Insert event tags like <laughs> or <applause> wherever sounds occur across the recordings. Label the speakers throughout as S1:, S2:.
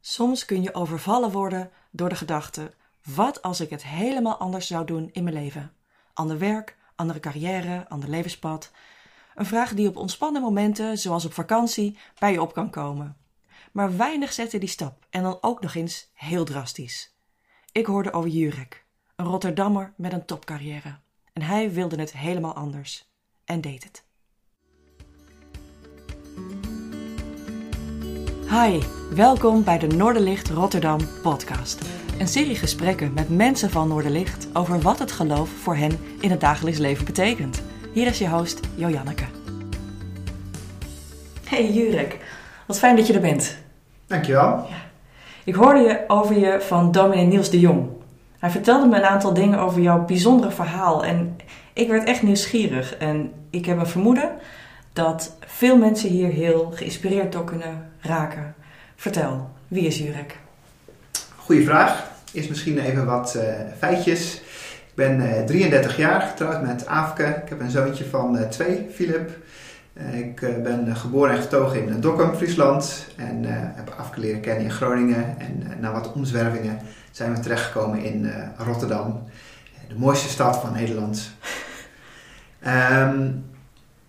S1: Soms kun je overvallen worden door de gedachte: wat als ik het helemaal anders zou doen in mijn leven? Ander werk, andere carrière, ander levenspad. Een vraag die op ontspannen momenten, zoals op vakantie, bij je op kan komen. Maar weinig zetten die stap en dan ook nog eens heel drastisch. Ik hoorde over Jurek, een Rotterdammer met een topcarrière. En hij wilde het helemaal anders. En deed het. Hi, welkom bij de Noorderlicht Rotterdam podcast. Een serie gesprekken met mensen van Noorderlicht over wat het geloof voor hen in het dagelijks leven betekent. Hier is je host Jojanneke. Hey Jurek, wat fijn dat je er bent.
S2: Dankjewel.
S1: Ja. Ik hoorde je over je van dominee Niels de Jong. Hij vertelde me een aantal dingen over jouw bijzondere verhaal en ik werd echt nieuwsgierig. En ik heb een vermoeden dat veel mensen hier heel geïnspireerd door kunnen raken. Vertel, wie is Jurek?
S2: Goeie vraag. Eerst misschien even wat uh, feitjes. Ik ben uh, 33 jaar, getrouwd met Afke. Ik heb een zoontje van uh, twee, Philip. ik ben geboren en getogen in Dokkum, Friesland. En heb Afke leren kennen in Groningen. En na wat omzwervingen zijn we terechtgekomen in Rotterdam. De mooiste stad van Nederland. Um, <laughs>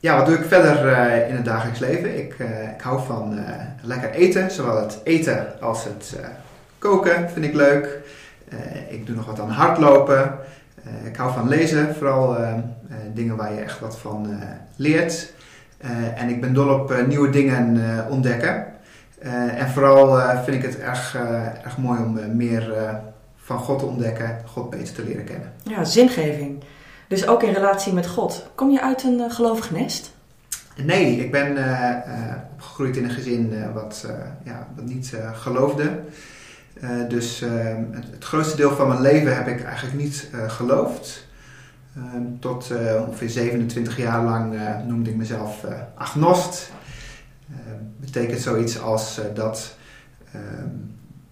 S2: ja, wat doe ik verder uh, in het dagelijks leven? Ik, uh, ik hou van uh, lekker eten, zowel het eten als het koken vind ik leuk. ik doe nog wat aan hardlopen. ik hou van lezen, vooral dingen waar je echt wat van leert. en ik ben dol op nieuwe dingen ontdekken. en vooral vind ik het erg, erg mooi om meer van God te ontdekken, God beter te leren kennen.
S1: Ja, zingeving. Dus ook in relatie met God. Kom je uit een uh, gelovig nest?
S2: Nee, ik ben uh, uh, opgegroeid in een gezin wat, ja, wat niet geloofde. dus het, het, grootste deel van mijn leven heb ik eigenlijk niet geloofd. Ehm, tot ongeveer 27 jaar lang noemde ik mezelf agnost. Ehm, betekent zoiets als dat ehm,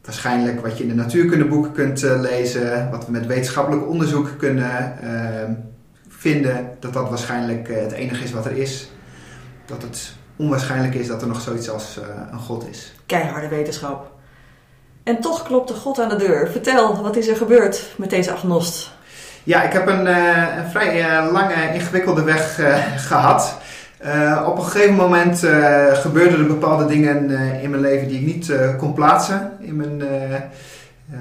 S2: waarschijnlijk wat je in de natuurkundeboeken kunt lezen, wat we met wetenschappelijk onderzoek kunnen vinden dat dat waarschijnlijk eh, het enige is wat er is. Dat het onwaarschijnlijk is dat er nog zoiets als eh, een God is.
S1: Keiharde wetenschap. En toch klopte God aan de deur. Vertel, wat is er gebeurd met deze agnost?
S2: Ja, ik heb een, uh, een vrij lange, ingewikkelde weg gehad. op een gegeven moment gebeurden er bepaalde dingen in mijn leven die ik niet kon plaatsen in mijn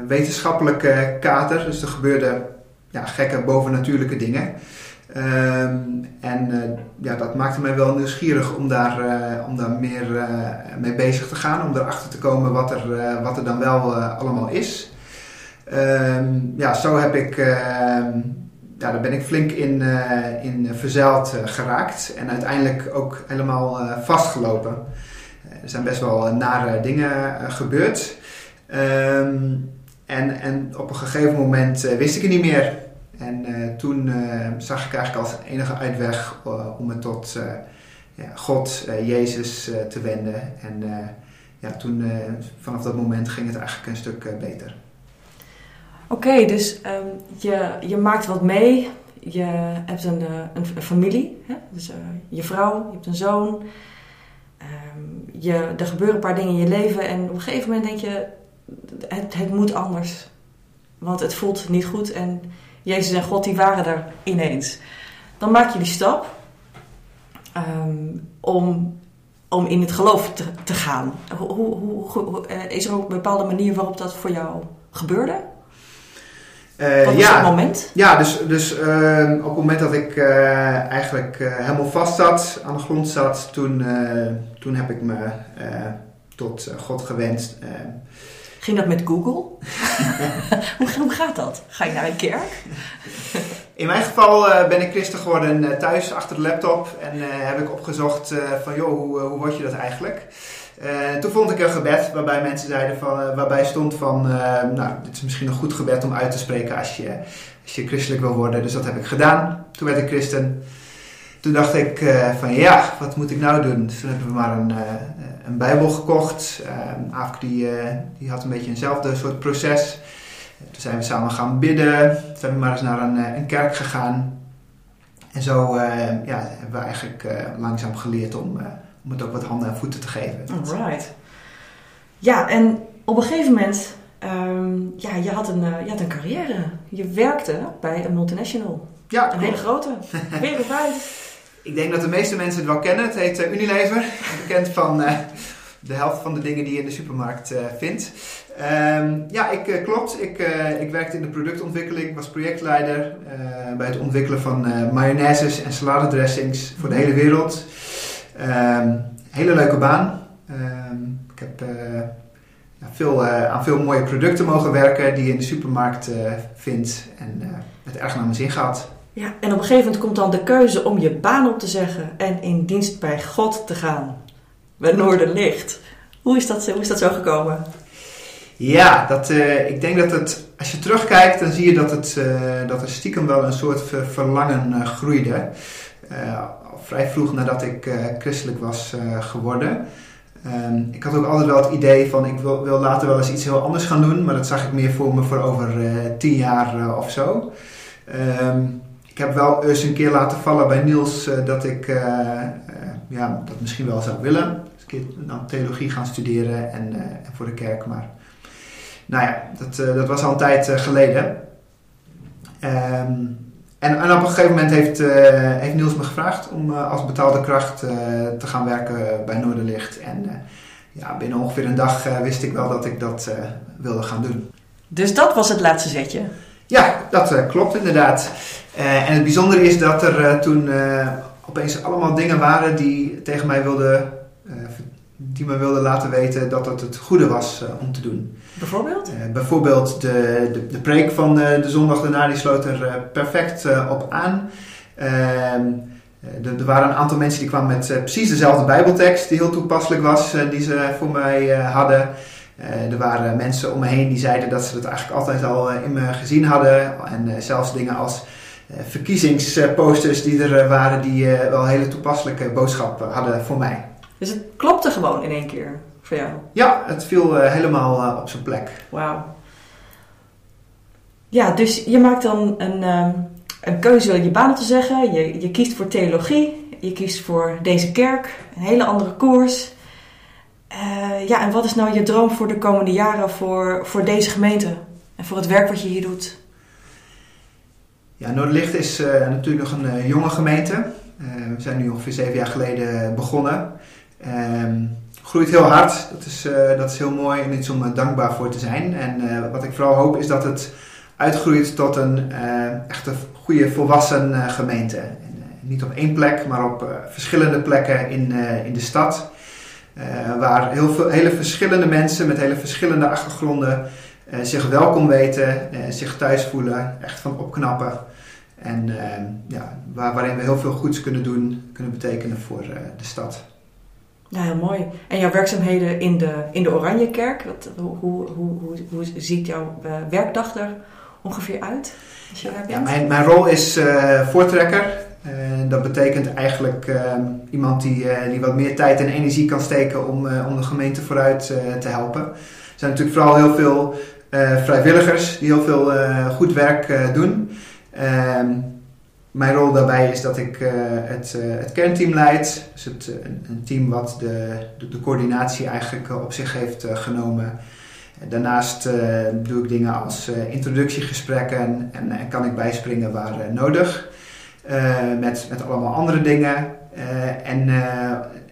S2: wetenschappelijke kader. Dus er gebeurden ja, gekke bovennatuurlijke dingen. Um, en uh, ja, dat maakte mij wel nieuwsgierig om daar, uh, om daar meer uh, mee bezig te gaan. Om erachter te komen wat er, wat er dan wel allemaal is. Um, ja, zo heb ik, ehm, ja, daar ben ik flink in, in verzeild geraakt. En uiteindelijk ook helemaal vastgelopen. er zijn best wel nare dingen gebeurd. en, en op een gegeven moment wist ik het niet meer. En uh, toen uh, zag ik eigenlijk als enige uitweg uh, om me tot ja, God, Jezus te wenden. En ja, toen, vanaf dat moment ging het eigenlijk een stuk beter.
S1: Oké, dus um, je, je maakt wat mee. Je hebt een, een, familie, hè? dus je vrouw, je hebt een zoon. Um, je, er gebeuren een paar dingen in je leven en op een gegeven moment denk je, het, het moet anders. Want het voelt niet goed en Jezus en God die waren er ineens. Dan maak je die stap um, om, om in het geloof te, te gaan. Hoe, hoe, hoe, eh, is er ook een bepaalde manier waarop dat voor jou gebeurde? Uh, Wat ja, het moment?
S2: Ja, dus, dus uh, op het moment dat ik uh, eigenlijk helemaal vast zat, aan de grond zat, toen, toen heb ik me tot God gewend.
S1: Ging dat met Google? <laughs> hoe, hoe, gaat dat? Ga je naar een kerk?
S2: In mijn geval uh, ben ik christen geworden uh, thuis achter de laptop en uh, heb ik opgezocht van joh, hoe, hoe word je dat eigenlijk? toen vond ik een gebed waarbij mensen zeiden van, waarbij stond van, nou dit is misschien een goed gebed om uit te spreken als je, als je christelijk wil worden. Dus dat heb ik gedaan. Toen werd ik christen. Toen dacht ik van ja, wat moet ik nou doen? Toen hebben we maar een, een Bijbel gekocht. Uh, die, uh, die had een beetje eenzelfde soort proces. Toen zijn we samen gaan bidden. Toen zijn we maar eens naar een, eh, een kerk gegaan. En zo uh, ja, hebben we eigenlijk uh, langzaam geleerd om, om het ook wat handen en voeten te geven.
S1: Alright. Ja, en Op een gegeven moment, um, ja, je had, een, je had een carrière. Je werkte bij een multinational.
S2: Ja,
S1: een hele grote, <laughs> wereldwijd.
S2: Ik denk dat de meeste mensen het wel kennen. Het heet Unilever. Bekend van de helft van de dingen die je in de supermarkt vindt. Um, ja, ik, klopt. Ik, ik werkte in de productontwikkeling, was projectleider bij het ontwikkelen van mayonnaises en saladedressings voor de hele wereld. Um, hele leuke baan. Um, ik heb veel, aan veel mooie producten mogen werken die je in de supermarkt vindt en het erg naar mijn zin gehad.
S1: Ja, en op een gegeven moment komt dan de keuze om je baan op te zeggen en in dienst bij God te gaan. Bij Noorderlicht. Hoe is dat, hoe is dat zo gekomen?
S2: Ja, dat, uh, ik denk dat het, als je terugkijkt, dan zie je dat, het, uh, dat er stiekem wel een soort verlangen uh, groeide. vrij vroeg nadat ik christelijk was geworden. Um, ik had ook altijd wel het idee van ik wil, wil, later wel eens iets heel anders gaan doen, maar dat zag ik meer voor me voor over tien jaar of zo. Um, ik heb wel eens een keer laten vallen bij Niels dat ik ja, dat misschien wel zou willen. Een keer dan theologie gaan studeren en, voor de kerk, maar nou ja, dat, dat was al een tijd geleden. Um, en, en, op een gegeven moment heeft, heeft Niels me gevraagd om als betaalde kracht te gaan werken bij Noorderlicht. En ja, binnen ongeveer een dag wist ik wel dat ik dat wilde gaan doen.
S1: Dus dat was het laatste zetje?
S2: Ja, dat klopt inderdaad. en het bijzondere is dat er toen opeens allemaal dingen waren die tegen mij wilden die me wilden laten weten dat het het goede was om te doen.
S1: Bijvoorbeeld?
S2: Bijvoorbeeld de, de, de, preek van de zondag daarna, die sloot er perfect op aan. Ehm, er waren een aantal mensen die kwamen met precies dezelfde bijbeltekst, die heel toepasselijk was, die ze voor mij hadden. Er waren mensen om me heen die zeiden dat ze het eigenlijk altijd al in me gezien hadden. En zelfs dingen als verkiezingsposters die er waren, die wel een hele toepasselijke boodschap hadden voor mij.
S1: Dus het klopte gewoon in één keer voor jou?
S2: Ja, het viel helemaal op zijn plek.
S1: Wauw. Ja, dus je maakt dan een, uh, een keuze je baan te zeggen. Je, je kiest voor theologie. Je kiest voor deze kerk. Een hele andere koers. Uh, ja, en wat is nou je droom voor de komende jaren voor, voor deze gemeente? En voor het werk wat je hier doet?
S2: Ja, Noorderlicht is natuurlijk nog een jonge gemeente. we zijn nu ongeveer zeven jaar geleden begonnen. Um, groeit heel hard. Dat is, dat is heel mooi en iets om dankbaar voor te zijn. En wat ik vooral hoop is dat het uitgroeit tot een echte goede volwassen gemeente. En, niet op één plek, maar op verschillende plekken in, in de stad. Waar heel veel, hele verschillende mensen met hele verschillende achtergronden zich welkom weten, zich thuis voelen, echt van opknappen. En ja, waar, waarin we heel veel goeds kunnen doen, kunnen betekenen voor de stad.
S1: Ja, heel mooi. En jouw werkzaamheden in de, in de Oranjekerk, wat, hoe, hoe, hoe, hoe ziet jouw werkdag er ongeveer uit? Als je daar bent?
S2: Ja, mijn, mijn rol is voortrekker. Dat betekent eigenlijk ehm, iemand die, die wat meer tijd en energie kan steken om, om de gemeente vooruit te helpen. Er zijn natuurlijk vooral heel veel vrijwilligers die heel veel goed werk doen. Ehm, mijn rol daarbij is dat ik het, het, kernteam leid. Dus het, een team wat de, de, de coördinatie eigenlijk op zich heeft genomen. Daarnaast doe ik dingen als introductiegesprekken en, en, kan ik bijspringen waar nodig. Met, met allemaal andere dingen. en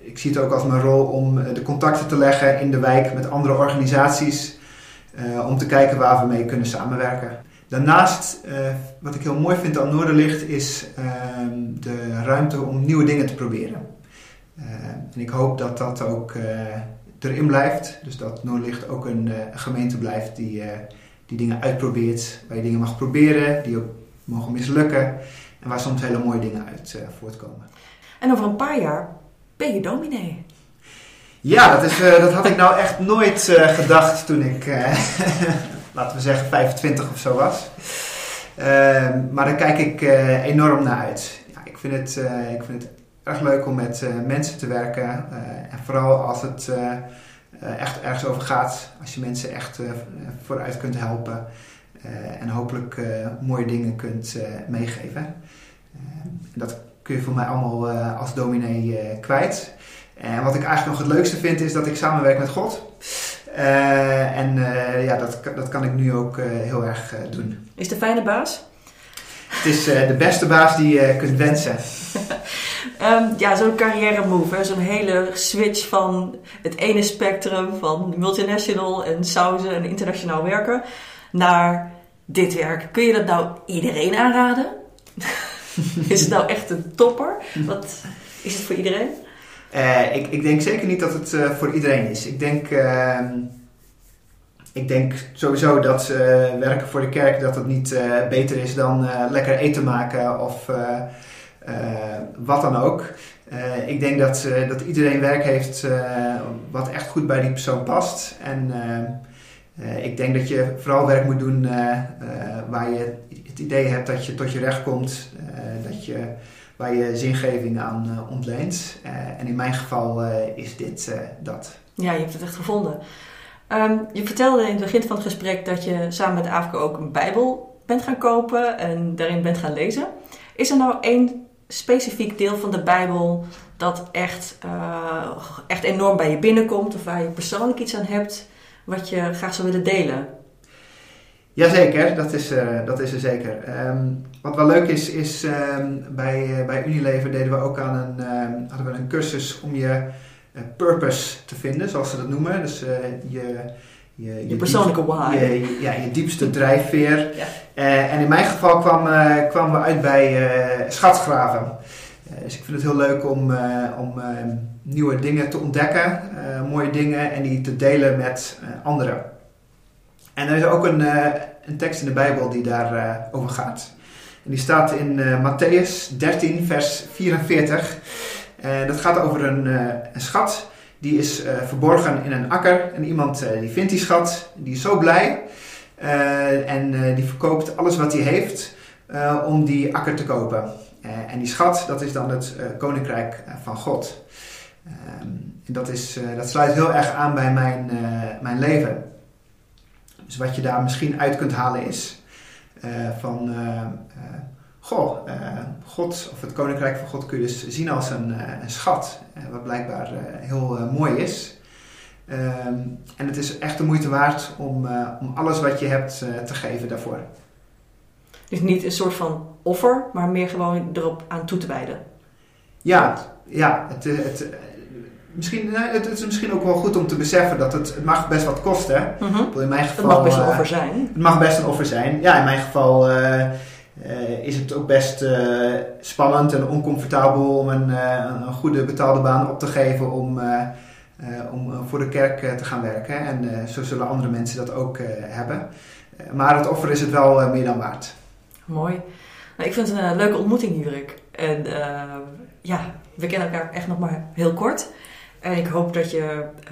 S2: ik zie het ook als mijn rol om de contacten te leggen in de wijk met andere organisaties. om te kijken waar we mee kunnen samenwerken. Daarnaast, wat ik heel mooi vind aan Noorderlicht, is uh, de ruimte om nieuwe dingen te proberen. En ik hoop dat dat ook eh, erin blijft. Dus dat Noorderlicht ook een, een gemeente blijft die, die dingen uitprobeert. Waar je dingen mag proberen, die ook mogen mislukken. En waar soms hele mooie dingen uit voortkomen.
S1: En over een paar jaar ben je dominee.
S2: Ja, dat, is, dat had ik nou echt nooit gedacht toen ik <laughs> laten we zeggen 25 of zo was. Ehm, maar daar kijk ik enorm naar uit. Ja, ik, vind het, ik vind het erg leuk om met mensen te werken. en vooral als het echt ergens over gaat. Als je mensen echt vooruit kunt helpen. En hopelijk mooie dingen kunt meegeven. Ehm, dat kun je voor mij allemaal als dominee kwijt. En wat ik eigenlijk nog het leukste vind is dat ik samenwerk met God. en ja, dat, dat kan ik nu ook heel erg doen.
S1: Is de fijne baas?
S2: Het is de beste baas die je kunt wensen.
S1: um, <laughs> ja, zo'n carrière move, zo'n hele switch van het ene spectrum van multinational en sauzen en internationaal werken naar dit werk. Kun je dat nou iedereen aanraden? <laughs> is het nou echt een topper? Wat is het voor iedereen?
S2: Uh, ik, ik, denk zeker niet dat het uh, voor iedereen is. Ik denk, uh, ik denk sowieso dat werken voor de kerk dat het niet beter is dan lekker eten maken of wat dan ook. ik denk dat, dat iedereen werk heeft wat echt goed bij die persoon past. En ik denk dat je vooral werk moet doen waar je het idee hebt dat je tot je recht komt. dat je waar je zingeving aan ontleent. En in mijn geval is dit dat.
S1: Ja, je hebt het echt gevonden. Um, je vertelde in het begin van het gesprek dat je samen met Afke ook een Bijbel bent gaan kopen en daarin bent gaan lezen. Is er nou één specifiek deel van de Bijbel dat echt, echt enorm bij je binnenkomt of waar je persoonlijk iets aan hebt wat je graag zou willen delen?
S2: Jazeker, dat is, uh, dat is er zeker. Um, wat wel leuk is, is um, bij, uh, bij Unilever deden we ook aan een, um, hadden we een cursus om je uh, purpose te vinden, zoals ze dat noemen. Dus je,
S1: je, je, persoonlijke why.
S2: Je, ja, je diepste drijfveer. Ja. en in mijn geval kwamen kwam we uit bij schatsgraven. Dus ik vind het heel leuk om, om nieuwe dingen te ontdekken, mooie dingen en die te delen met anderen. En er is ook een, een tekst in de Bijbel die daarover over gaat. En die staat in Matthäus 13, vers 44. En dat gaat over een, een schat die is verborgen in een akker. En iemand die vindt die schat, die is zo blij. en die verkoopt alles wat hij heeft om die akker te kopen. En die schat, dat is dan het koninkrijk van God. Ehm, dat, is, dat sluit heel erg aan bij mijn, mijn leven. Dus wat je daar misschien uit kunt halen is van, goh, God of het Koninkrijk van God kun je dus zien als een, een schat, wat blijkbaar heel mooi is. Um, en het is echt de moeite waard om, om alles wat je hebt te geven daarvoor.
S1: Dus niet een soort van offer, maar meer gewoon erop aan toe te wijden.
S2: Ja, ja het, het, misschien, het, is misschien ook wel goed om te beseffen dat het, het mag best wat kosten.
S1: Mm in mijn geval, het mag best een offer zijn.
S2: Het mag best een offer zijn. Ja, in mijn geval uh, uh, is het ook best uh, spannend en oncomfortabel om een, een, goede betaalde baan op te geven om, om voor de kerk te gaan werken. En zo zullen andere mensen dat ook hebben. maar het offer is het wel meer dan waard.
S1: Mooi. Nou, ik vind het een leuke ontmoeting, Jurik. En ja, we kennen elkaar echt nog maar heel kort. En ik hoop dat je uh,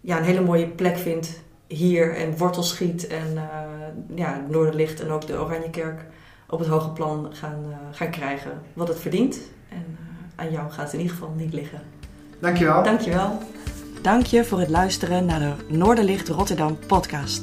S1: ja, een hele mooie plek vindt hier en wortels schiet en uh, ja, het Noorderlicht en ook de Oranjekerk op het hoge plan gaan, uh, gaan krijgen wat het verdient. En aan jou gaat het in ieder geval niet liggen.
S2: Dankjewel.
S1: Dankjewel. Dank je voor het luisteren naar de Noorderlicht Rotterdam podcast.